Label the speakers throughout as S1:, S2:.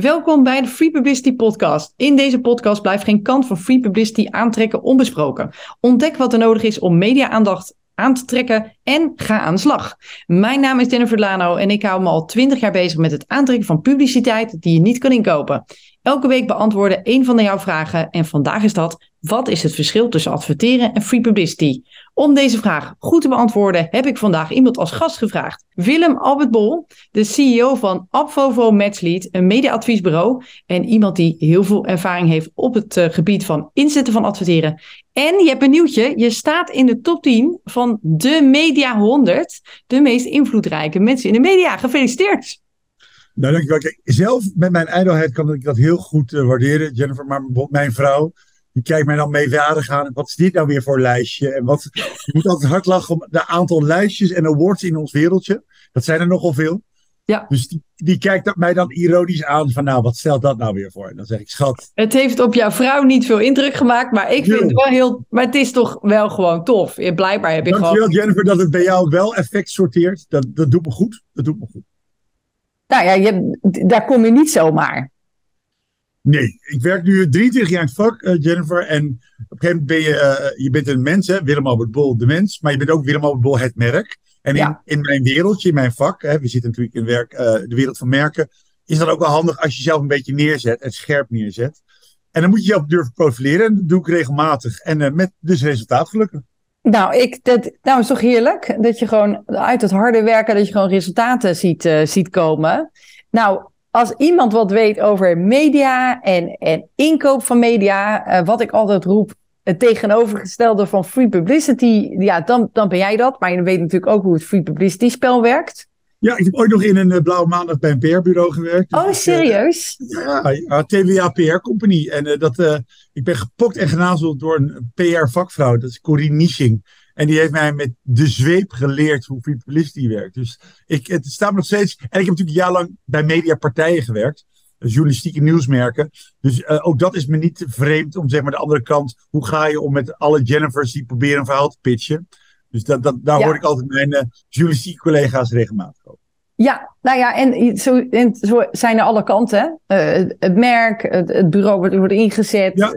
S1: Welkom bij de Free Publicity Podcast. In deze podcast blijft geen kant van free publicity aantrekken onbesproken. Ontdek wat er nodig is om media-aandacht aan te trekken en ga aan de slag. Mijn naam is Jennifer Lano en ik hou me al 20 jaar bezig met het aantrekken van publiciteit die je niet kan inkopen. Elke week beantwoorden een van jouw vragen en vandaag is dat: wat is het verschil tussen adverteren en free publicity? Om deze vraag goed te beantwoorden heb ik vandaag iemand als gast gevraagd. Willem Albert Bol, de CEO van Abvovo Matchlead, een mediaadviesbureau en iemand die heel veel ervaring heeft op het uh, gebied van inzetten van adverteren. En je hebt een nieuwtje, je staat in de top 10 van de Media 100, de meest invloedrijke mensen in de media. Gefeliciteerd!
S2: Nou, dankjewel. Kijk, zelf met mijn ijdelheid kan ik dat heel goed uh, waarderen, Jennifer. Maar mijn vrouw, die kijkt mij dan meewarig aan. Wat is dit nou weer voor lijstje? En wat, je moet altijd hard lachen om de aantal lijstjes en awards in ons wereldje. Dat zijn er nogal veel.
S1: Ja.
S2: Dus die, die kijkt mij dan ironisch aan van nou, wat stelt dat nou weer voor? En dan zeg ik, schat.
S1: Het heeft op jouw vrouw niet veel indruk gemaakt, maar ik vind het wel heel... Maar het is toch wel gewoon tof. Blijkbaar heb je
S2: Dankjewel
S1: gewoon...
S2: Jennifer dat het bij jou wel effect sorteert. Dat, dat doet me goed. Dat doet me goed.
S1: Nou ja, je, daar kom je niet zomaar.
S2: Nee, ik werk nu 23 jaar in het vak, uh, Jennifer. En op een gegeven moment ben je, uh, je bent een mens, hè, Willem Albert Bol, de mens. Maar je bent ook Willem Albert Bol, het merk. En
S1: Ja.
S2: in, in mijn wereldje, in mijn vak, hè, we zitten natuurlijk in werk, uh, de wereld van merken, is dat ook wel handig als je jezelf een beetje neerzet en scherp neerzet. En dan moet je jezelf durven profileren en dat doe ik regelmatig. En met dus resultaat gelukkig.
S1: Nou, ik, dat, nou, is toch heerlijk dat je gewoon uit het harde werken, dat je gewoon resultaten ziet, ziet komen. Nou, als iemand wat weet over media en, en inkoop van media, uh, wat ik altijd roep, het tegenovergestelde van free publicity, ja, dan, dan ben jij dat. Maar je weet natuurlijk ook hoe het free publicity spel werkt.
S2: Ja, ik heb ooit nog in een uh, blauwe maandag bij een PR-bureau gewerkt.
S1: Oh, dus, serieus?
S2: Uh, ja, ja, TVA PR Company. En dat, ik ben gepokt en genazeld door een PR-vakvrouw. Dat is Corine Nisching. En die heeft mij met de zweep geleerd hoe free publicity werkt. Dus ik, het staat me nog steeds. En ik heb natuurlijk jarenlang bij mediapartijen gewerkt. Journalistieke nieuwsmerken. Dus ook dat is me niet vreemd om zeg maar de andere kant. Hoe ga je om met alle Jennifers die proberen een verhaal te pitchen? Dus dat, dat, daar ja. hoor ik altijd mijn uh, journalistieke collega's regelmatig.
S1: Ja, nou ja, en zo, en zo zijn er alle kanten. Uh, het merk, het, het, bureau wordt, wordt ingezet.
S2: Ja.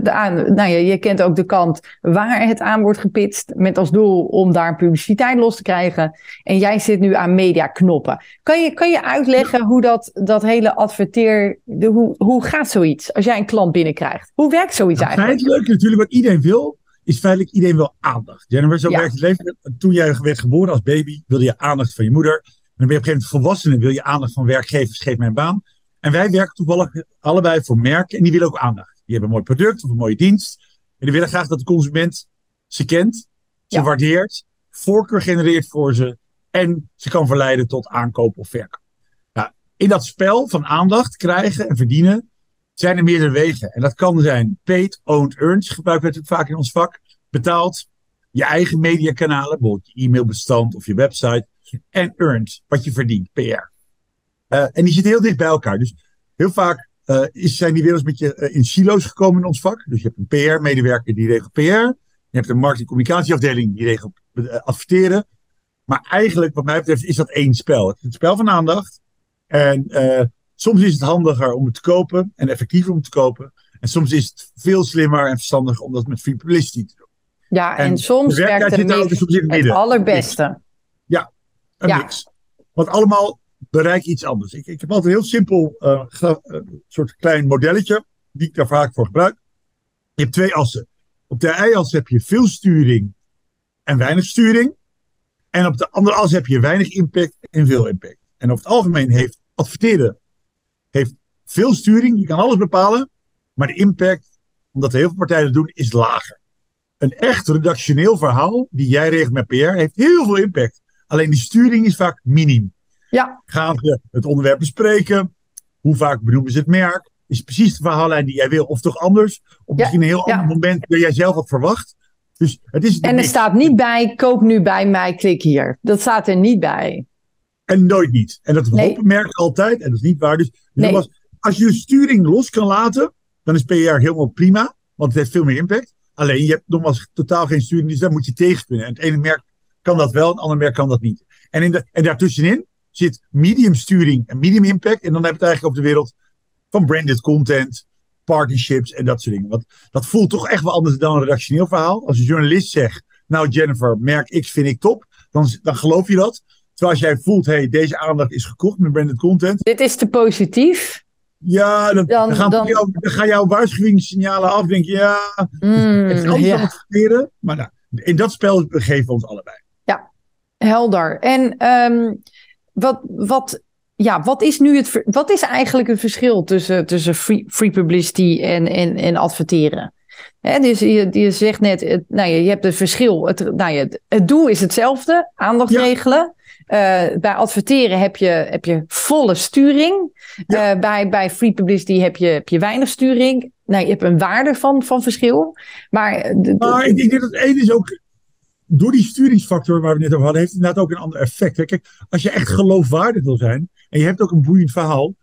S1: De, aan, nou ja, je kent ook de kant waar het aan wordt gepitst. Met als doel om daar publiciteit los te krijgen. En jij zit nu aan mediaknoppen. Kan je, kan je uitleggen ja. hoe dat, dat hele adverteer... De, hoe, hoe gaat zoiets als jij een klant binnenkrijgt? Hoe werkt zoiets
S2: nou,
S1: eigenlijk?
S2: Feitelijk, natuurlijk wat iedereen wil is feitelijk iedereen wil aandacht. Jennifer, zo ja. werkt het leven. Toen jij werd geboren als baby, wilde je aandacht van je moeder. En dan ben je op een gegeven moment volwassenen, wil je aandacht van werkgevers, geef mij een baan. En wij werken toevallig allebei voor merken en die willen ook aandacht. Die hebben een mooi product of een mooie dienst. En die willen graag dat de consument ze kent, ze ja. waardeert, voorkeur genereert voor ze en ze kan verleiden tot aankoop of verkoop. Nou, in dat spel van aandacht krijgen en verdienen zijn er meerdere wegen. En dat kan zijn paid, owned, earned. Gebruiken we natuurlijk vaak in ons vak. Betaald. Je eigen mediakanalen. Bijvoorbeeld je e-mailbestand of je website. En earned. Wat je verdient. PR. Uh, en die zitten heel dicht bij elkaar. Dus heel vaak uh, is, zijn die werelds een beetje uh, in silo's gekomen in ons vak. Dus je hebt een PR-medewerker die regelt PR. Je hebt een marketing-communicatieafdeling die regelt adverteren. Maar eigenlijk, wat mij betreft, is dat één spel. Het is een spel van aandacht. En Soms is het handiger om het te kopen en effectiever om het te kopen. En soms is het veel slimmer en verstandiger om dat met free publicity te doen.
S1: Ja, en, en soms werkt het, mix, het, het allerbeste.
S2: Een
S1: ja.
S2: mix. Want allemaal bereik iets anders. Ik, ik heb altijd een heel simpel uh, uh, soort klein modelletje, die ik daar vaak voor gebruik. Je hebt twee assen. Op de y-as heb je veel sturing en weinig sturing. En op de andere as heb je weinig impact en veel impact. En over het algemeen heeft adverteren heeft veel sturing, je kan alles bepalen, maar de impact, omdat heel veel partijen dat doen, is lager. Een echt redactioneel verhaal, die jij regelt met PR, heeft heel veel impact. Alleen die sturing is vaak minim.
S1: Ja.
S2: Gaan ze het onderwerp bespreken? Hoe vaak benoemen ze het merk? Is precies de verhaallijn die jij wil, of toch anders? Op
S1: Ja,
S2: misschien een heel
S1: ja.
S2: ander moment dat jij zelf had verwacht. Dus het is
S1: En er staat niet bij, koop nu bij mij, klik hier. Dat staat er niet bij.
S2: En nooit niet. En dat
S1: Nee.
S2: altijd. En dat is niet waar. Dus, dus
S1: Nee.
S2: als je de sturing los kan laten, dan is PR helemaal prima. Want het heeft veel meer impact. Alleen je hebt nogmaals totaal geen sturing. Dus daar moet je tegen kunnen. En het ene merk kan dat wel, het andere merk kan dat niet. En, in de, en daartussenin zit medium sturing en medium impact. En dan heb je het eigenlijk op de wereld van branded content, partnerships en dat soort dingen. Want dat voelt toch echt wel anders dan een redactioneel verhaal. Als een journalist zegt, nou Jennifer, merk X vind ik top, dan, dan geloof je dat. Terwijl als jij voelt, hey, deze aandacht is gekocht met branded content.
S1: Dit is te positief.
S2: Ja, dan, dan, dan gaan, dan... Jou, dan gaan jouw waarschuwingssignalen af. Denk je, ja, mm, het is anders ja. dan Maar nou, in dat spel begeven we ons allebei.
S1: Helder. En um, wat, wat, ja, wat is nu het, wat is eigenlijk het verschil tussen, tussen free, free publicity en, en, en adverteren? He, dus je, je zegt net, het, nou, je, je hebt het verschil. Het, nou, je, het doel is hetzelfde, aandacht ja. regelen. Uh, bij adverteren heb je, heb je volle sturing. Ja. Uh, bij, bij free publicity heb je, heb je weinig sturing. Nou, je hebt een waarde van, van verschil. Maar,
S2: maar ik denk dat het één is ook door die sturingsfactor waar we net over hadden, heeft het inderdaad ook een ander effect. Kijk, als je echt geloofwaardig wil zijn en je hebt ook een boeiend verhaal.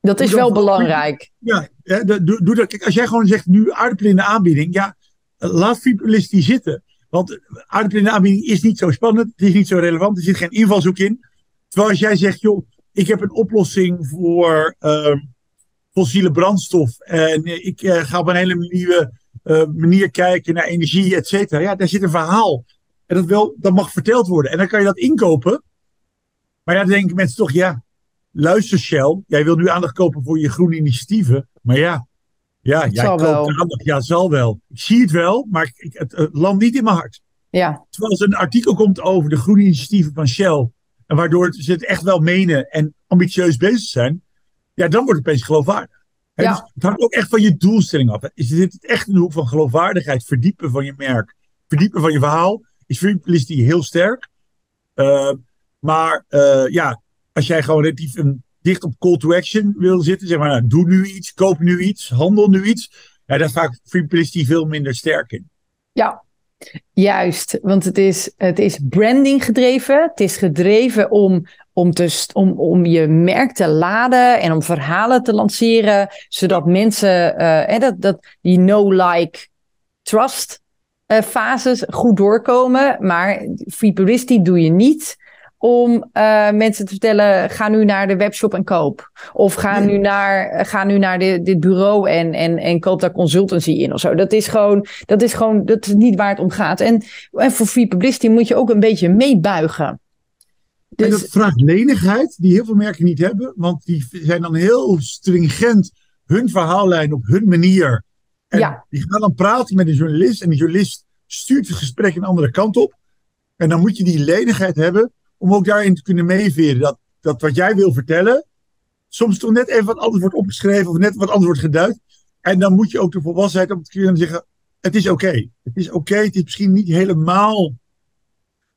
S1: Dat is wel belangrijk.
S2: Ja, doe, doe dat. Kijk, als jij gewoon zegt nu aardappelen in de aanbieding, ja, laat die zitten. Want aardappelen in de aanbieding is niet zo spannend, het is niet zo relevant, er zit geen invalshoek in. Terwijl als jij zegt, joh, ik heb een oplossing voor uh, fossiele brandstof en ik uh, ga op een hele nieuwe uh, manier kijken naar energie, et cetera. Ja, daar zit een verhaal. En dat, wel, dat mag verteld worden. En dan kan je dat inkopen. Maar ja, dan denken mensen toch, ja, luister Shell, jij wil nu aandacht kopen voor je groene initiatieven. Maar ja, ja jij koopt wel. aandacht. Ja, zal wel. Ik zie het wel, maar ik, het, het landt niet in mijn hart.
S1: Ja.
S2: Terwijl als een artikel komt over de groene initiatieven van Shell. En waardoor ze het echt wel menen en ambitieus bezig zijn. Ja, dan wordt het opeens geloofwaardig. Ja. Dus het hangt ook echt van je doelstelling af. Is dit echt de hoek van geloofwaardigheid, verdiepen van je merk, verdiepen van je verhaal? Is free publicity heel sterk. Uh, maar uh, ja, als jij gewoon relatief een, dicht op call to action wil zitten, zeg maar, nou, doe nu iets, koop nu iets, handel nu iets. Ja, daar staat free publicity veel minder sterk in.
S1: Ja, Juist, want het is, het is branding gedreven. Het is gedreven om, om, te, om, om je merk te laden en om verhalen te lanceren, zodat mensen uh, dat, dat die no like, trust uh, fases goed doorkomen. Maar free publicity doe je niet om uh, mensen te vertellen: ga nu naar de webshop en koop. Of ga nu naar, ga nu naar de, dit bureau en, en, en koop daar consultancy in of zo. Dat is gewoon, dat is gewoon dat is niet waar het om gaat. En, en voor free publicity moet je ook een beetje meebuigen.
S2: Dus... En dat vraagt lenigheid, die heel veel merken niet hebben. Want die zijn dan heel stringent hun verhaallijn op hun manier en ja. die gaan dan praten met een journalist. En die journalist stuurt het gesprek een andere kant op. En dan moet je die lenigheid hebben om ook daarin te kunnen meeveren. Dat, dat wat jij wil vertellen, soms toch net even wat anders wordt opgeschreven of net wat anders wordt geduid. En dan moet je ook de volwassenheid op te kunnen zeggen: het is oké. Het is oké. Het is misschien niet helemaal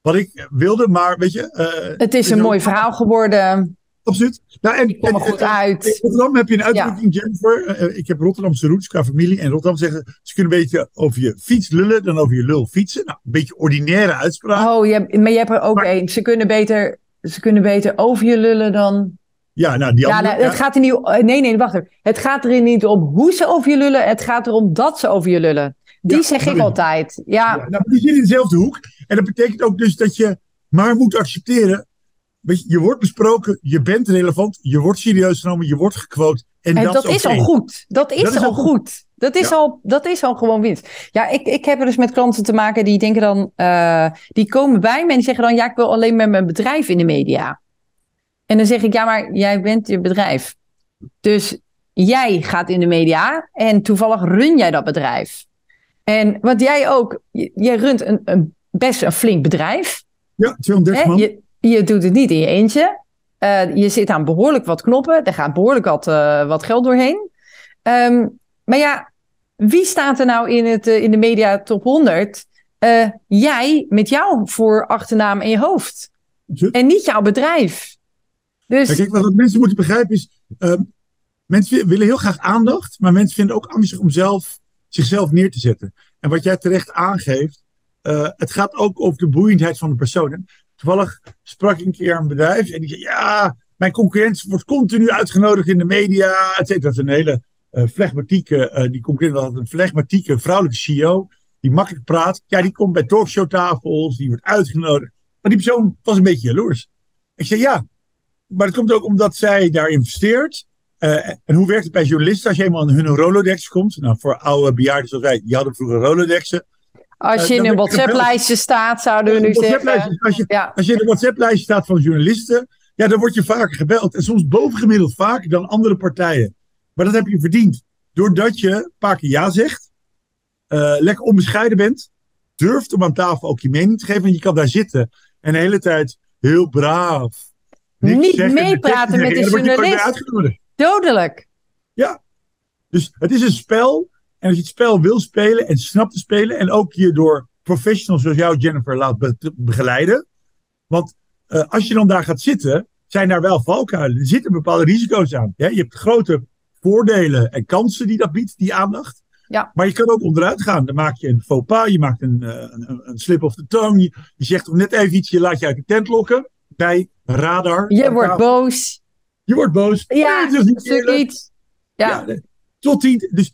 S2: wat ik wilde, maar weet je.
S1: Uh, het is een mooi verhaal geworden.
S2: Absoluut.
S1: Nou, en, kom er goed uit.
S2: In Rotterdam heb je een uitdrukking, ja. Jennifer. Uh, ik heb Rotterdamse roots qua familie. En Rotterdam zeggen ze kunnen een beetje over je fiets lullen dan over je lul fietsen. Nou, een beetje ordinaire uitspraak.
S1: Oh, je maar je hebt er ook één. Ze kunnen beter, ze kunnen beter over je lullen dan.
S2: Ja, nou, die andere,
S1: ja, nou, het gaat er niet. Nee, nee, wacht even. Het gaat er niet om hoe ze over je lullen. Het gaat erom dat ze over je lullen. Die ja, zeg ik altijd. Ja. ja
S2: nou, die zitten in dezelfde hoek. En dat betekent ook dus dat je maar moet accepteren je, wordt besproken, je bent relevant, je wordt serieus genomen, je wordt gequote. En,
S1: en
S2: dat,
S1: is, al goed. Dat is, dat is al goed. Dat is, al, dat is al gewoon winst. Ja, ik, ik heb er dus met klanten te maken die denken dan, uh, die komen bij me en die zeggen dan, ja, ik wil alleen met mijn bedrijf in de media. En dan zeg ik, ja, maar jij bent je bedrijf. Dus jij gaat in de media en toevallig run jij dat bedrijf. En wat jij ook, jij runt een, een best een flink bedrijf.
S2: Ja, 230 man.
S1: Je doet het niet in je eentje. Uh, je zit aan behoorlijk wat knoppen. Er gaat behoorlijk wat, uh, wat geld doorheen. Um, maar ja, wie staat er nou in, het, uh, in de media top 100? jij met jouw voor achternaam en je hoofd. En niet jouw bedrijf. Dus...
S2: Kijk, wat mensen moeten begrijpen is... Ehm, mensen willen heel graag aandacht. Maar mensen vinden ook angstig om zelf, zichzelf neer te zetten. En wat jij terecht aangeeft... het gaat ook over de boeiendheid van de persoon. Toevallig sprak ik een keer een bedrijf en die zei: Ja, mijn concurrent wordt continu uitgenodigd in de media. Et. Dat is een hele uh, flegmatieke, uh, die concurrent had een flegmatieke vrouwelijke CEO. Die makkelijk praat. Ja, die komt bij talkshowtafels, die wordt uitgenodigd. Maar die persoon was een beetje jaloers. Ik zei: Ja, maar dat komt ook omdat zij daar investeert. Uh, en hoe werkt het bij journalisten als je eenmaal in hun Rolodex komt? Nou, voor oude bejaarden zoals wij, die hadden vroeger Rolodexen.
S1: Als je uh, in een WhatsApp-lijstje staat, zouden we nu zeggen.
S2: Als je, ja. als je in een WhatsApp-lijstje staat van journalisten, ja, dan word je vaker gebeld. En soms bovengemiddeld vaker dan andere partijen. Maar dat heb je verdiend. Doordat je een paar keer ja zegt, uh, lekker onbescheiden bent, durft om aan tafel ook je mening te geven. En je kan daar zitten en de hele tijd heel braaf.
S1: Niet meepraten met de journalist. Dodelijk.
S2: Ja. Dus het is een spel. En als je het spel wil spelen en snapt te spelen. En ook je door professionals zoals jou, Jennifer, laat begeleiden. Want uh, als je dan daar gaat zitten, zijn daar wel valkuilen. Er zitten bepaalde risico's aan. Je hebt grote voordelen en kansen die dat biedt, die aandacht.
S1: Ja.
S2: Maar je kan ook onderuit gaan. Dan maak je een faux pas, je maakt een, een, een slip of the tongue. Je, je zegt toch net even iets, je laat je uit de tent lokken. Bij radar.
S1: Je wordt boos.
S2: Je wordt boos.
S1: Ja, dat is iets. Ja.
S2: ja. Tot tien. Dus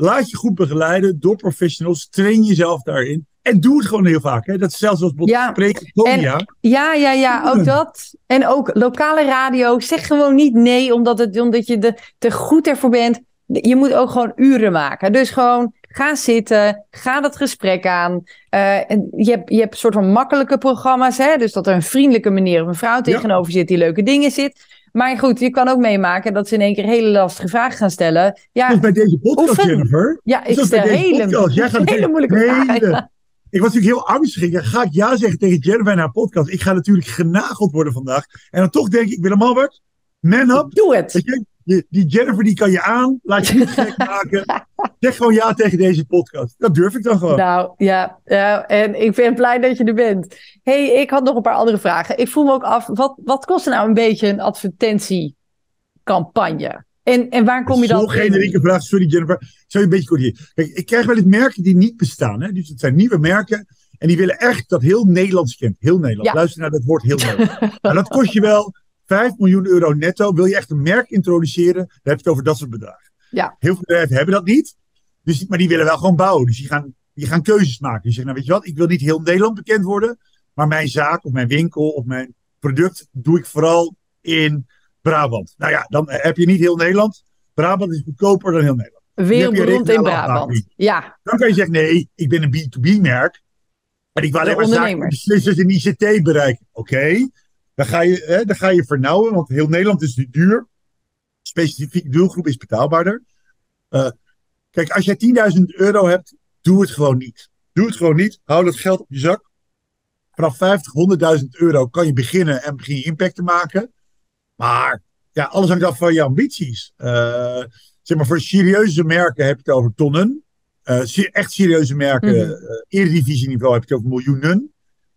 S2: laat je goed begeleiden door professionals. Train jezelf daarin. En doe het gewoon heel vaak. Hè? Dat is zelfs als
S1: ja.
S2: spreken
S1: ja. Ja, ja, ja, ook dat. En ook lokale radio. Zeg gewoon niet nee, omdat, het, omdat je er te goed ervoor bent. Je moet ook gewoon uren maken. Dus gewoon ga zitten, ga dat gesprek aan. Uh, en je, hebt, je hebt een soort van makkelijke programma's. Hè? Dus dat er een vriendelijke meneer of een vrouw tegenover zit die leuke dingen zit. Maar goed, je kan ook meemaken dat ze in één keer hele lastige vragen gaan stellen. Ja,
S2: Zoals bij deze podcast, oefen. Jennifer.
S1: Ja, ik stel hele, hele moeilijke vragen.
S2: Ik was natuurlijk heel angstig. ga ik ja zeggen tegen Jennifer en haar podcast. Ik ga natuurlijk genageld worden vandaag. En dan toch denk ik, Willem-Albert, man up.
S1: Doe het.
S2: Die, die Jennifer die kan je aan. Laat je niet gek maken. Zeg gewoon ja tegen deze podcast. Dat durf ik dan gewoon.
S1: Nou ja, ja, en ik ben blij dat je er bent. hey, ik had nog een paar andere vragen. Ik voel me ook af, wat, wat kost er nou een beetje een advertentiecampagne? En, en waar kom je dan?
S2: Zo'n generieke vraag, sorry Jennifer. Zou je een beetje corrigeren? Kijk, ik krijg wel eens merken die niet bestaan. Hè? Dus het zijn nieuwe merken. En die willen echt dat heel Nederlands kent. Heel Nederland. Luister naar dat woord heel Nederland. en dat kost je wel 5 miljoen euro netto. Wil je echt een merk introduceren, dan heb je het over dat soort bedragen.
S1: Ja.
S2: Heel veel bedrijven hebben dat niet. Dus, maar die willen wel gewoon bouwen. Dus die gaan, die gaan keuzes maken. Die zeggen, nou weet je wat, ik wil niet heel Nederland bekend worden. Maar mijn zaak of mijn winkel of mijn product doe ik vooral in Brabant. Nou ja, dan heb je niet heel Nederland. Brabant is goedkoper dan heel Nederland.
S1: Wereldberoemd in Brabant. Ja.
S2: Dan kan je zeggen, nee, ik ben een B2B-merk. En ik wil alleen maar zaken beslissers in ICT bereiken. Oké, dan, ga je, hè, dan ga je vernauwen, want heel Nederland is nu duur. Specifiek doelgroep is betaalbaarder. Uh, kijk, als jij 10.000 euro hebt, doe het gewoon niet. Doe het gewoon niet. Hou dat geld op je zak. Vanaf 50, 100.000 euro kan je beginnen en begin je impact te maken. Maar ja, alles hangt af van je ambities. Uh, zeg maar, voor serieuze merken heb je het over tonnen. Uh, echt serieuze merken, mm -hmm. uh, eredivisieniveau heb je het over miljoenen.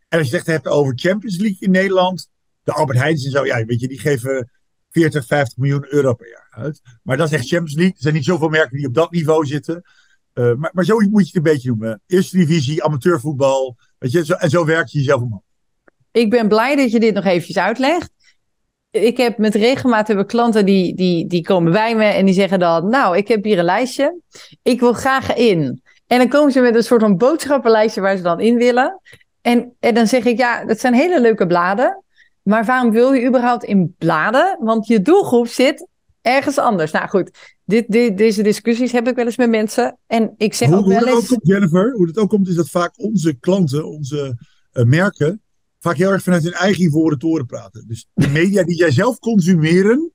S2: En als je het echt hebt over Champions League in Nederland, de Albert Heijns en zo, ja, weet je, die geven 40, 50 miljoen euro per jaar uit. Maar dat is echt Champions League. Er zijn niet zoveel merken die op dat niveau zitten. Uh, maar, maar zo moet je het een beetje noemen. Eerste divisie, amateurvoetbal. Weet je, zo, en zo werk je jezelf omhoog.
S1: Ik ben blij dat je dit nog eventjes uitlegt. Ik heb met regelmaat hebben klanten die, die, die komen bij me en die zeggen dan: Nou, ik heb hier een lijstje. Ik wil graag in. En dan komen ze met een soort van boodschappenlijstje waar ze dan in willen. En, en dan zeg ik: Ja, dat zijn hele leuke bladen. Maar waarom wil je überhaupt in bladen? Want je doelgroep zit ergens anders. Nou goed, dit, dit, deze discussies heb ik wel eens met mensen. En ik zeg
S2: hoe,
S1: ook wel
S2: hoe
S1: eens...
S2: Ook komt, Jennifer, hoe het ook komt is dat vaak onze klanten, onze uh, merken, vaak heel erg vanuit hun eigen ivoren toren praten. Dus de media die jij zelf consumeren,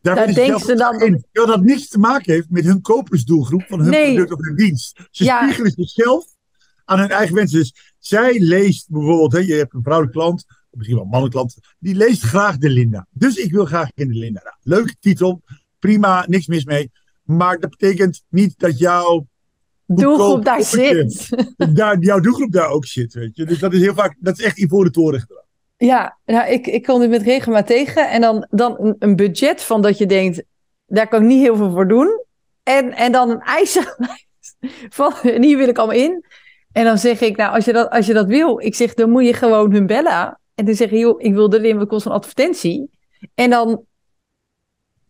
S2: daar,
S1: daar denken ze dan...
S2: In, terwijl dat niks te maken heeft met hun kopersdoelgroep van hun
S1: Nee.
S2: product of hun dienst. Ze
S1: Ja.
S2: spiegelen zichzelf aan hun eigen wensen. Dus zij leest bijvoorbeeld, hè, je hebt een vrouwelijke klant, misschien wel een mannelijke klant, die leest graag de Linda. Dus ik wil graag in de Linda. Nou, leuke titel, prima, niks mis mee. Maar dat betekent niet dat jouw
S1: doelgroep daar zit.
S2: daar, jouw doelgroep daar ook zit. Weet je? Dus dat is heel vaak, dat is echt ivoren toren gedrag.
S1: Ja, nou, ik, ik kom dit met regelmaat tegen. En dan, dan een, een budget van dat je denkt, daar kan ik niet heel veel voor doen. En, en dan een eisenlijst van, en hier wil ik allemaal in. En dan zeg ik, nou, als je dat, als je dat wil, ik zeg, dan moet je gewoon hun bellen. En dan zeg joh, ik wil wat kost een advertentie. En dan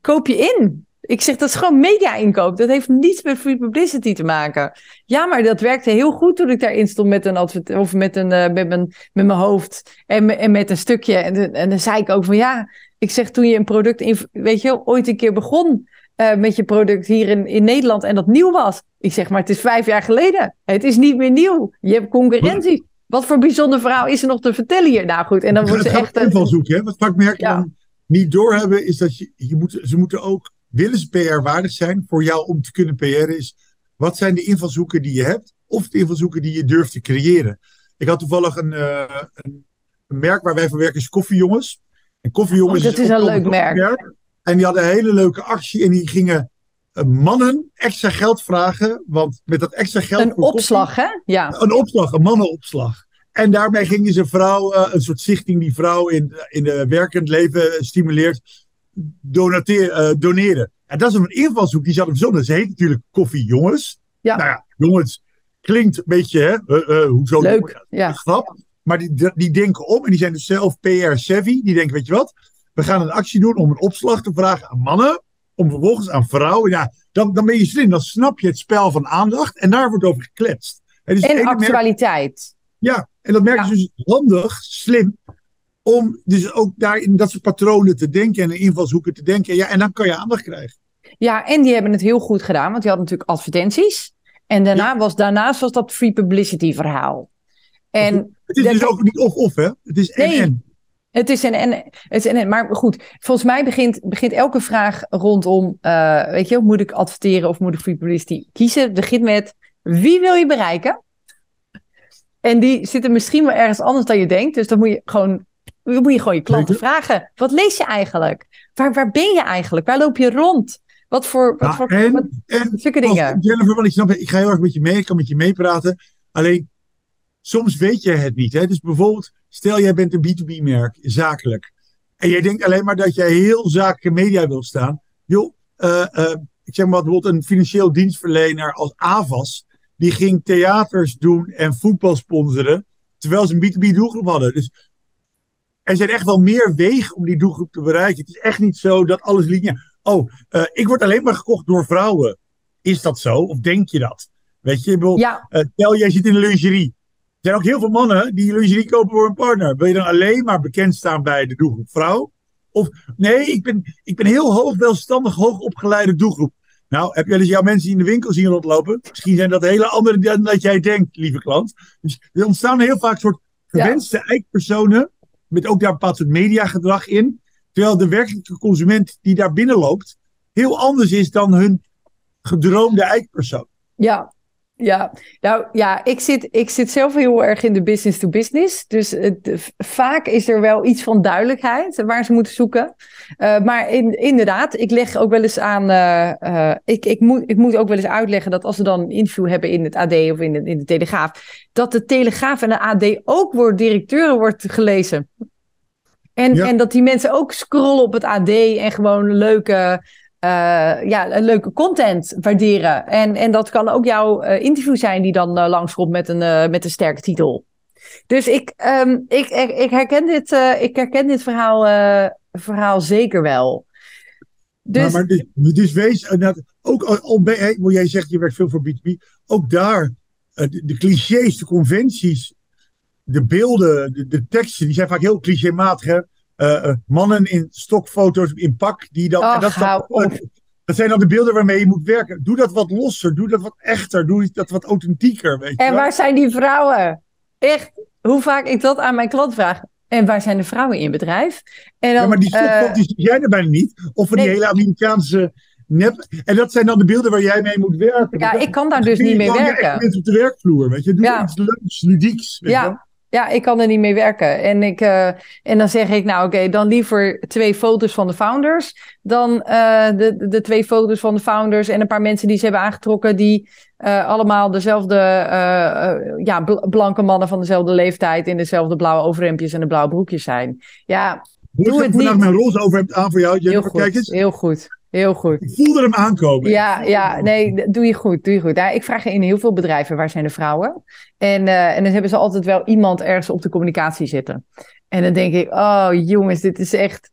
S1: koop je in. Ik zeg, dat is gewoon media-inkoop. Dat heeft niets met free publicity te maken. Ja, maar dat werkte heel goed toen ik daarin stond met een advert of met, een, eh, met, mijn, met mijn hoofd en, en met een stukje. En, de- en dan zei ik ook van ja, Ik zeg toen je een product, weet je, ooit een keer begon uh, met je product hier in, in Nederland en dat nieuw was. Ik zeg maar, het is vijf jaar geleden. Het is niet meer nieuw. Je hebt concurrentie. Wat voor bijzonder verhaal is er nog te vertellen hier? Nou goed, en dan wordt ze echt...
S2: een invalshoek, hè? Wat vaak merk ja. dan niet doorhebben, is dat je, je moet, ze moeten ook, willen ze PR waardig zijn voor jou om te kunnen PR is, wat zijn de invalshoeken die je hebt, of de invalshoeken die je durft te creëren. Ik had toevallig een, uh, een, een merk waar wij voor werken, is Koffiejongens. En Koffiejongens
S1: oh, dat is, is een leuk merk. merk.
S2: En die hadden een hele leuke actie en die gingen eh, mannen extra geld vragen. Want met dat extra geld.
S1: Een opslag, hè? Ja.
S2: Een opslag, een mannenopslag. En daarmee gingen ze vrouw, uh, een soort stichting die vrouw in, in de werkend leven stimuleert, donateer, doneren. En dat is een invalshoek die ze hadden verzonnen. Ze heet natuurlijk Koffie Jongens. Ja. Nou ja, jongens, klinkt een beetje, hè? Uh, hoezo?
S1: Leuk, ja.
S2: Grap. Maar die, die denken om en die zijn dus zelf PR-savvy. Die denken, weet je wat? We gaan een actie doen om een opslag te vragen aan mannen. Om vervolgens aan vrouwen. Ja, dan, dan ben je slim. Dan snap je het spel van aandacht. En daar wordt over gekletst.
S1: En, en actualiteit.
S2: ja, en dat merk je dus handig, slim. Om dus ook daar in dat soort patronen te denken en in invalshoeken te denken. Ja, en dan kan je aandacht krijgen.
S1: Ja, en die hebben het heel goed gedaan. Want die hadden natuurlijk advertenties. En daarna was, daarnaast was dat free publicity verhaal. En
S2: het is dus ook niet of-of, hè? Het is en-en.
S1: Het is een en, het is en, maar goed, volgens mij begint, begint elke vraag rondom, uh, weet je, moet ik adverteren of moet ik free publicity kiezen? Begint met, wie wil je bereiken? En die zitten misschien wel ergens anders dan je denkt, dus dan moet je gewoon, dan moet je, gewoon je klanten vragen. Wat lees je eigenlijk? Waar, waar ben je eigenlijk? Waar loop je rond? Wat voor, wat voor
S2: en, wat, en, zulke dingen? Jennifer, want ik snap, ik ga heel erg met je mee, ik kan met je meepraten. Alleen, soms weet je het niet. Hè? Dus bijvoorbeeld, stel jij bent een B2B-merk, zakelijk. En jij denkt alleen maar dat jij heel zakelijke media wilt staan. Joh, uh, uh, ik zeg maar bijvoorbeeld een financieel dienstverlener als Avas. Die ging theaters doen en voetbal sponsoren. Terwijl ze een B2B doelgroep hadden. Dus er zijn echt wel meer wegen om die doelgroep te bereiken. Het is echt niet zo dat alles lineair. Oh, uh, ik word alleen maar gekocht door vrouwen. Is dat zo? Of denk je dat? Weet je, ik ja. stel jij zit in de lingerie. Er zijn ook heel veel mannen die lingerie kopen voor een partner. Wil je dan alleen maar bekend staan bij de doelgroep vrouw? Of nee, ik ben, ik ben heel hoog welstandig, hoog opgeleide doelgroep. Nou, heb wel eens jouw mensen in de winkel zien rondlopen? Misschien zijn dat hele andere dan dat jij denkt, lieve klant. Dus er ontstaan heel vaak soort gewenste ja. eikpersonen. Met ook daar een bepaald soort mediagedrag in. Terwijl de werkelijke consument die daar binnenloopt, heel anders is dan hun gedroomde eikpersoon.
S1: Ja, ja, nou ja, ik zit, ik zit zelf heel erg in de business to business. Dus het, vaak is er wel iets van duidelijkheid waar ze moeten zoeken. Uh, maar in, inderdaad, ik leg ook wel eens aan. Uh, uh, ik, ik, moet, ik moet ook wel eens uitleggen dat als we dan een interview hebben in het AD of in de, in de Telegraaf. dat de Telegraaf en de AD ook voor directeuren wordt gelezen. En, en dat die mensen ook scrollen op het AD en gewoon leuke uh, ja, een leuke content waarderen. En, en dat kan ook jouw uh, interview zijn die dan uh, langskomt met een, met een sterke titel. Dus ik, um, ik, ik, ik, herken dit, ik herken dit verhaal, verhaal zeker wel.
S2: Dus, maar, maar dus, dus wees, ook al, al jij zegt je werkt veel voor B2B, ook daar, de, de clichés, de conventies, de beelden, de, de teksten, die zijn vaak heel clichématig. Uh, mannen in stokfoto's in pak. Die dan,
S1: dat, dat,
S2: dat, zijn dan de beelden waarmee je moet werken. Doe dat wat losser. Doe dat wat echter. Doe dat wat authentieker. Weet
S1: en waar zijn die vrouwen? Echt, hoe vaak ik dat aan mijn klant vraag. En waar zijn de vrouwen in bedrijf? En dan,
S2: ja, maar die stokfoto's uh, zie jij er bijna niet. Of van die hele Amerikaanse nep. En dat zijn dan de beelden waar jij mee moet werken.
S1: Ja, ik kan daar dus niet mee werken.
S2: op de werkvloer, weet je. Doe ja. iets leuks, ludieks. Weet
S1: ja. Ja, ik kan er niet mee werken. En, ik, uh, en dan zeg ik, nou oké, dan liever twee foto's van de founders dan uh, de, de twee foto's van de founders en een paar mensen die ze hebben aangetrokken die uh, allemaal dezelfde ja, blanke mannen van dezelfde leeftijd in dezelfde blauwe overhemdjes en de blauwe broekjes zijn. Ja,
S2: Hoe doe het niet. mijn roze overhemd aan voor jou?
S1: Heel goed, heel goed. Heel goed.
S2: Ik voelde hem aankomen.
S1: Ja, ja, nee, doe je goed, doe je goed. Ja, ik vraag in heel veel bedrijven, waar zijn de vrouwen? En, uh, en dan hebben ze altijd wel iemand ergens op de communicatie zitten. En dan denk ik, oh jongens, dit is echt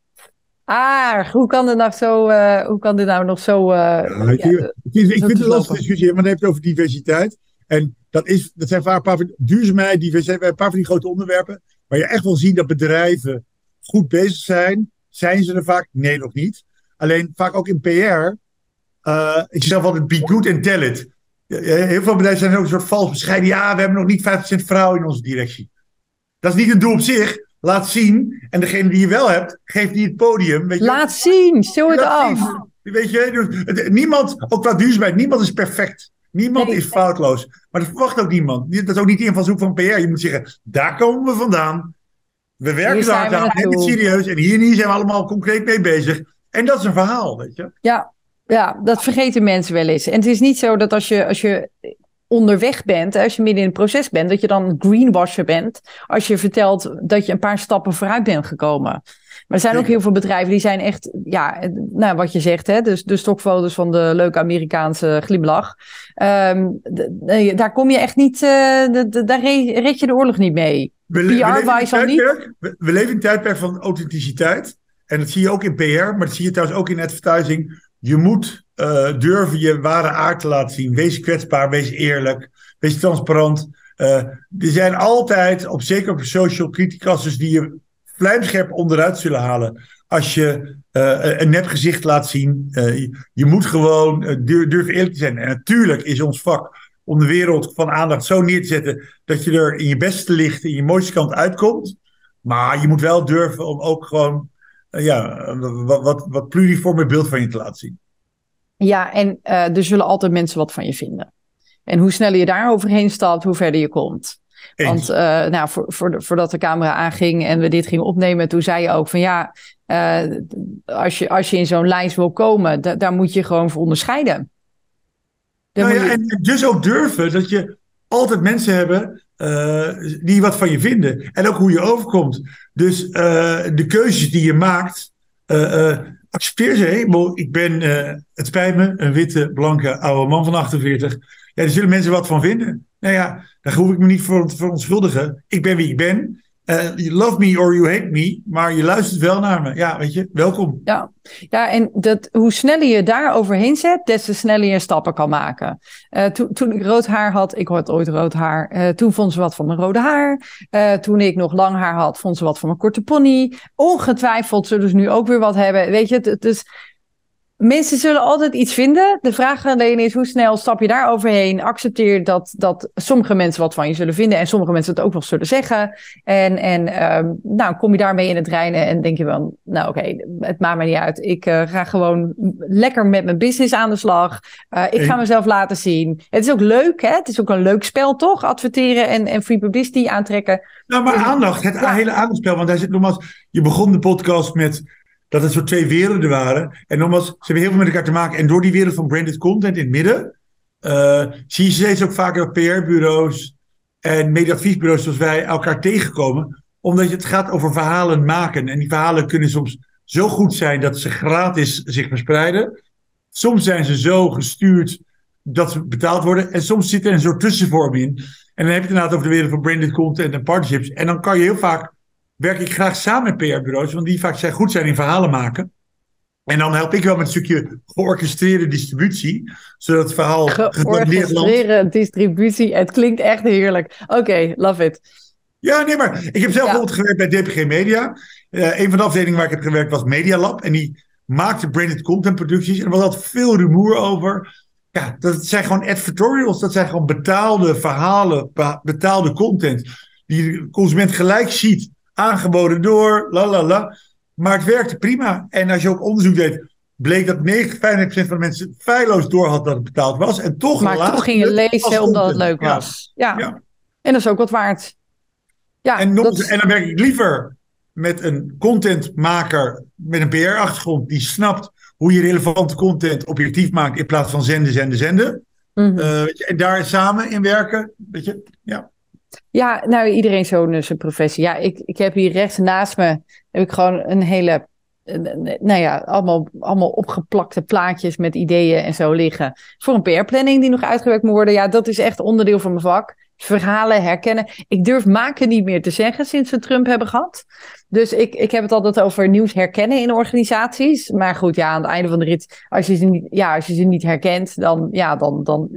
S1: aardig. Hoe kan dit nou zo, uh, hoe kan dit nou nog zo... Uh, ja,
S2: ik, ja, ik, vind, ik vind het een lastige discussie, maar dan heb je het over diversiteit. En dat, is, dat zijn vaak een paar van duurzaamheid, diversiteit, een paar van die grote onderwerpen. Waar je echt wil zien dat bedrijven goed bezig zijn Zijn ze er vaak? Nee, nog niet. Alleen vaak ook in PR. Uh, ik zelf altijd be good and tell it. Heel veel bedrijven zijn ook een soort vals bescheiden. Ja, we hebben nog niet 5% vrouwen in onze directie. Dat is niet een doel op zich. Laat zien. En degene die je wel hebt, geeft die het podium.
S1: Weet je? Laat zien. Show het af.
S2: Weet je, dus, niemand, ook qua duurzaamheid, niemand is perfect. Niemand is foutloos. Maar dat verwacht ook niemand. Dat is ook niet de invalshoek van PR. Je moet zeggen, daar komen we vandaan. We werken daar aan, neem het serieus. En hier en hier zijn we allemaal concreet mee bezig. En dat is een verhaal, weet je.
S1: Ja, ja, dat vergeten mensen wel eens. En het is niet zo dat als je, als je onderweg bent, als je midden in het proces bent, dat je dan greenwasher bent. Als je vertelt dat je een paar stappen vooruit bent gekomen. Maar er zijn ook heel veel bedrijven die zijn echt, ja, nou wat je zegt, hè, dus de stokfoto's van de leuke Amerikaanse glimlach. Um, daar kom je echt niet, uh, de, daar red je de oorlog niet mee.
S2: We, we, leven we leven in een tijdperk van authenticiteit. En dat zie je ook in PR, maar dat zie je trouwens ook in advertising. Je moet uh, durven je ware aard te laten zien. Wees kwetsbaar, wees eerlijk, wees transparant. Uh, er zijn altijd, op, zeker op social, criticasters die je vlijmscherp onderuit zullen halen. Als je uh, een nep gezicht laat zien. Je, je, moet gewoon durven eerlijk te zijn. En natuurlijk is ons vak om de wereld van aandacht zo neer te zetten. dat je er in je beste licht, in je mooiste kant uitkomt. Maar je moet wel durven om ook gewoon ja, wat, wat, wat pluriforme beeld van je te laten zien.
S1: Ja, en uh, er zullen altijd mensen wat van je vinden. En hoe sneller je daar overheen stapt, hoe verder je komt. Want uh, nou, voor, voor de, voordat de camera aanging en we dit gingen opnemen, toen zei je ook van ja, uh, als, je, als je in zo'n lijst wil komen, daar moet je gewoon voor onderscheiden.
S2: Nou ja, en dus ook durven dat je altijd mensen hebben die wat van je vinden. En ook hoe je overkomt. Dus uh, de keuzes die je maakt, uh, accepteer ze. Ik ben, het spijt me, een witte, blanke, oude man van 48. Ja, daar zullen mensen wat van vinden. Nou ja, daar hoef ik me niet voor te verontschuldigen. Ik ben wie ik ben. Uh, you love me or you hate me, maar je luistert wel naar me. Ja, weet je, welkom.
S1: Ja, ja en dat, hoe sneller je daar overheen zet, des te sneller je stappen kan maken. Uh, toen ik rood haar had, ik had ooit rood haar, uh, toen vond ze wat van mijn rode haar. toen ik nog lang haar had, vond ze wat van mijn korte pony. Ongetwijfeld zullen ze nu ook weer wat hebben. Weet je, het, is Mensen zullen altijd iets vinden. De vraag alleen is hoe snel stap je daar overheen. Accepteer dat, dat sommige mensen wat van je zullen vinden en sommige mensen het ook nog zullen zeggen. En, en um, nou, kom je daarmee in het reinen en denk je van, nou oké, okay, het maakt me niet uit. Ik uh, ga gewoon lekker met mijn business aan de slag. Uh, ik ga mezelf laten zien. Het is ook leuk, hè? Het is ook een leuk spel, toch? Adverteren en, en free publicity aantrekken.
S2: Nou, maar aandacht, het ja. hele aandachtspel. Want hij zit nogmaals, je begon de podcast met dat het zo twee werelden waren. En nogmaals, ze hebben heel veel met elkaar te maken. En door die wereld van branded content in het midden, uh, zie je steeds ook vaker PR-bureaus en mediaadviesbureaus zoals wij elkaar tegenkomen. Omdat het gaat over verhalen maken. En die verhalen kunnen soms zo goed zijn dat ze gratis zich verspreiden. Soms zijn ze zo gestuurd dat ze betaald worden. En soms zit er een soort tussenvorm in. En dan heb je het inderdaad over de wereld van branded content en partnerships. En dan kan je heel vaak werk ik graag samen met PR-bureaus, want die vaak zijn goed zijn in verhalen maken. En dan help ik wel met een stukje georchestreerde distributie, zodat het verhaal
S1: Georchestreerde distributie, het klinkt echt heerlijk. Oké, love it.
S2: Ja, nee, maar ik heb zelf bijvoorbeeld gewerkt bij DPG Media. Uh, een van de afdelingen waar ik heb gewerkt was Media Lab. En die maakte branded content producties. En er was altijd veel rumoer over. Ja, dat zijn gewoon advertorials. Dat zijn gewoon betaalde verhalen, betaalde content. Die de consument gelijk ziet aangeboden door, la la la. Maar het werkte prima. En als je ook onderzoek deed, bleek dat 95% van de mensen feilloos door had dat het betaald was. En toch,
S1: maar toch ging je lezen omdat het leuk was. Ja. ja. En dat is ook wat waard.
S2: Ja, en, nog, en dan werk ik liever met een contentmaker met een PR-achtergrond die snapt hoe je relevante content objectief maakt in plaats van zenden, zenden, zenden. Mm en daar samen in werken. Weet je, ja.
S1: Ja, nou, iedereen zo'n eh, zijn professie. Ja, ik, ik heb hier rechts naast me heb ik gewoon een hele, nou ja, allemaal, allemaal opgeplakte plaatjes met ideeën en zo liggen. Voor een PR-planning die nog uitgewerkt moet worden. Ja, dat is echt onderdeel van mijn vak. Verhalen herkennen. Ik durf maken niet meer te zeggen sinds we Trump hebben gehad. Dus ik, ik heb het altijd over nieuws herkennen in organisaties. Maar goed, ja, aan het einde van de rit, als je ze niet, ja, als je ze niet herkent, dan, ja, dan, dan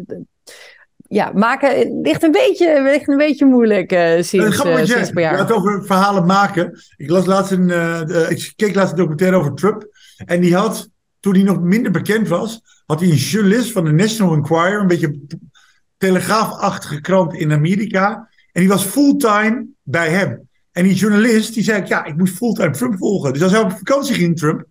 S1: ja, maken ligt een beetje, ligt een beetje moeilijk uh, sinds, uh, sinds jaar.
S2: Het over verhalen maken. Ik, las laatst een, uh, ik keek laatst een documentaire over Trump. En die had, toen hij nog minder bekend was, had hij een journalist van de National Enquirer, een beetje telegraafachtige krant in Amerika. En die was fulltime bij hem. En die journalist die zei, ja, ik moet fulltime Trump volgen. Dus als hij op vakantie ging, Trump,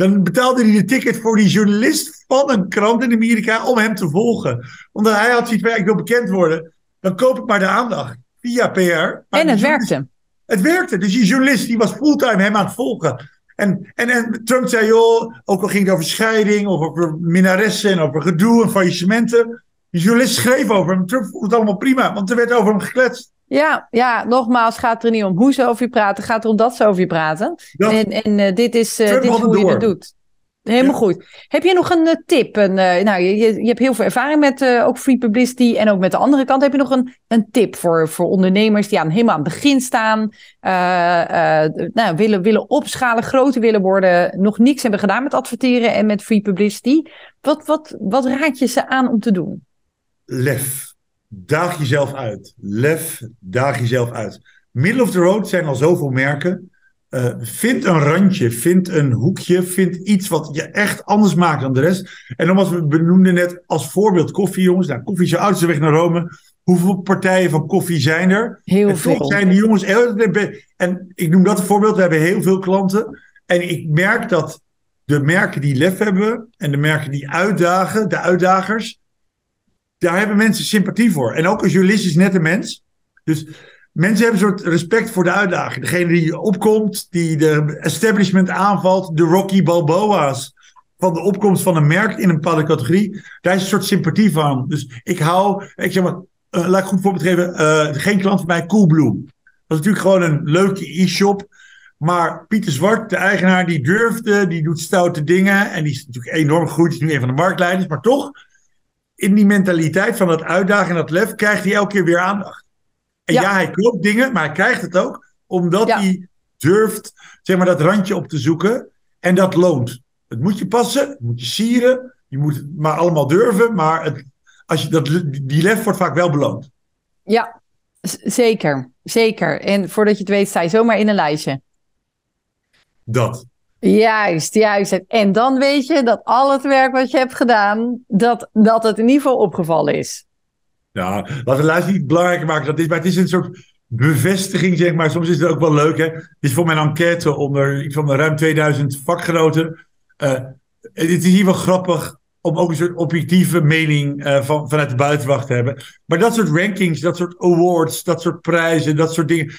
S2: dan betaalde hij de ticket voor die journalist van een krant in Amerika om hem te volgen. Omdat hij had zoiets van, ik wil bekend worden. Dan koop ik maar de aandacht via PR.
S1: En het werkte.
S2: Het werkte. Dus die journalist die was fulltime hem aan het volgen. En, en, en Trump zei, joh, ook al ging het over scheiding, of over minaressen en over gedoe en faillissementen. Die journalist schreef over hem. Trump vond het allemaal prima, want er werd over hem gekletst.
S1: Ja, ja, nogmaals, gaat er niet om hoe ze over je praten, gaat er om dat ze over je praten. En, en uh, dit is, uh, dit is hoe je het doet. Helemaal goed. Heb je nog een uh, tip? Een, nou, je, je hebt heel veel ervaring met ook free publicity en ook met de andere kant. Heb je nog een, een tip voor, voor ondernemers die aan, helemaal aan het begin staan, nou, willen, willen opschalen, groter willen worden, nog niks hebben gedaan met adverteren en met free publicity? Wat, wat, wat raad je ze aan om te doen?
S2: Lef daag jezelf uit. Lef, daag jezelf uit. Middle of the road zijn al zoveel merken. Uh, vind een randje, vind een hoekje, vind iets wat je echt anders maakt dan de rest. En wat we benoemden net als voorbeeld koffie, jongens. Nou, koffie is de oudste weg naar Rome. Hoeveel partijen van koffie zijn er?
S1: Heel
S2: en
S1: veel.
S2: zijn die jongens En ik noem dat een voorbeeld. We hebben heel veel klanten. En ik merk dat de merken die lef hebben en de merken die uitdagen, de uitdagers, daar hebben mensen sympathie voor. En ook een journalist is net een mens. Dus mensen hebben een soort respect voor de uitdaging. Degene die opkomt, die de establishment aanvalt, de Rocky Balboa's van de opkomst van een merk in een bepaalde categorie. Daar is een soort sympathie van. Dus ik hou, ik zeg maar, uh, laat ik goed voorbeeld geven. Uh, geen klant van mij, Coolblue. Dat is natuurlijk gewoon een leuke e-shop. Maar Pieter Zwart, de eigenaar, die durfde, die doet stoute dingen. En die is natuurlijk enorm goed. Is nu een van de marktleiders. Maar toch, in die mentaliteit van dat uitdagen en dat lef krijgt hij elke keer weer aandacht. En ja, hij koopt dingen, maar hij krijgt het ook omdat hij durft zeg maar, dat randje op te zoeken. En dat loont. Het moet je passen, het moet je sieren. Je moet het maar allemaal durven. Maar het, als je dat, die lef wordt vaak wel beloond.
S1: Ja, zeker. Zeker. En voordat je het weet, sta je zomaar in een lijstje.
S2: Dat.
S1: Juist, juist. En dan weet je dat al het werk wat je hebt gedaan, dat, dat het in ieder geval opgevallen is.
S2: Ja, wat de luister niet belangrijker maken. Dat is, maar het is een soort bevestiging, zeg maar. Soms is het ook wel leuk, hè. Is voor mijn enquête onder iets van ruim 2000 vakgenoten. Uh, het is hier wel grappig om ook een soort objectieve mening uh, van, vanuit de buitenwacht te hebben. Maar dat soort rankings, dat soort awards, dat soort prijzen, dat soort dingen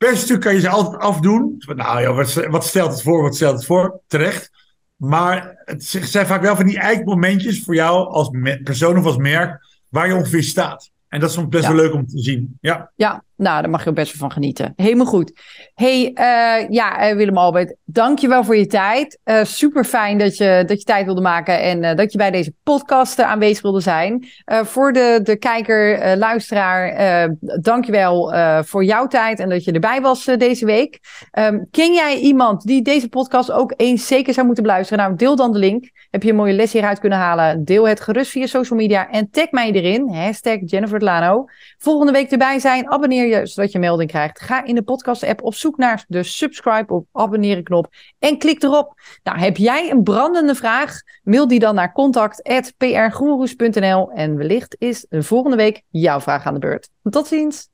S2: Per stuk kan je ze altijd afdoen. Nou ja, wat, wat stelt het voor, wat stelt het voor? Terecht. Maar het zijn vaak wel van die eikmomentjes voor jou als persoon of als merk waar je ongeveer staat. En dat is soms best wel leuk om te zien. Ja.
S1: ja, nou, daar mag je ook best wel van genieten. Helemaal goed. hey, uh, ja, uh, Willem Albert, dankjewel voor je tijd. Uh, super fijn dat je, dat je tijd wilde maken en dat je bij deze podcast aanwezig wilde zijn. voor de, de kijker, luisteraar, dankjewel voor jouw tijd en dat je erbij was deze week. Um, ken jij iemand die deze podcast ook eens zeker zou moeten beluisteren? Nou, deel dan de link. Heb je een mooie les hieruit kunnen halen? Deel het gerust via social media en tag mij erin. Hashtag Jennifer Lano. Volgende week erbij zijn. Abonneer je zodat je melding krijgt. Ga in de podcast-app op zoek naar de subscribe of abonneren knop en klik erop. Nou, heb jij een brandende vraag? Mail die dan naar contact.prgoeroes.nl en wellicht is de volgende week jouw vraag aan de beurt. Tot ziens!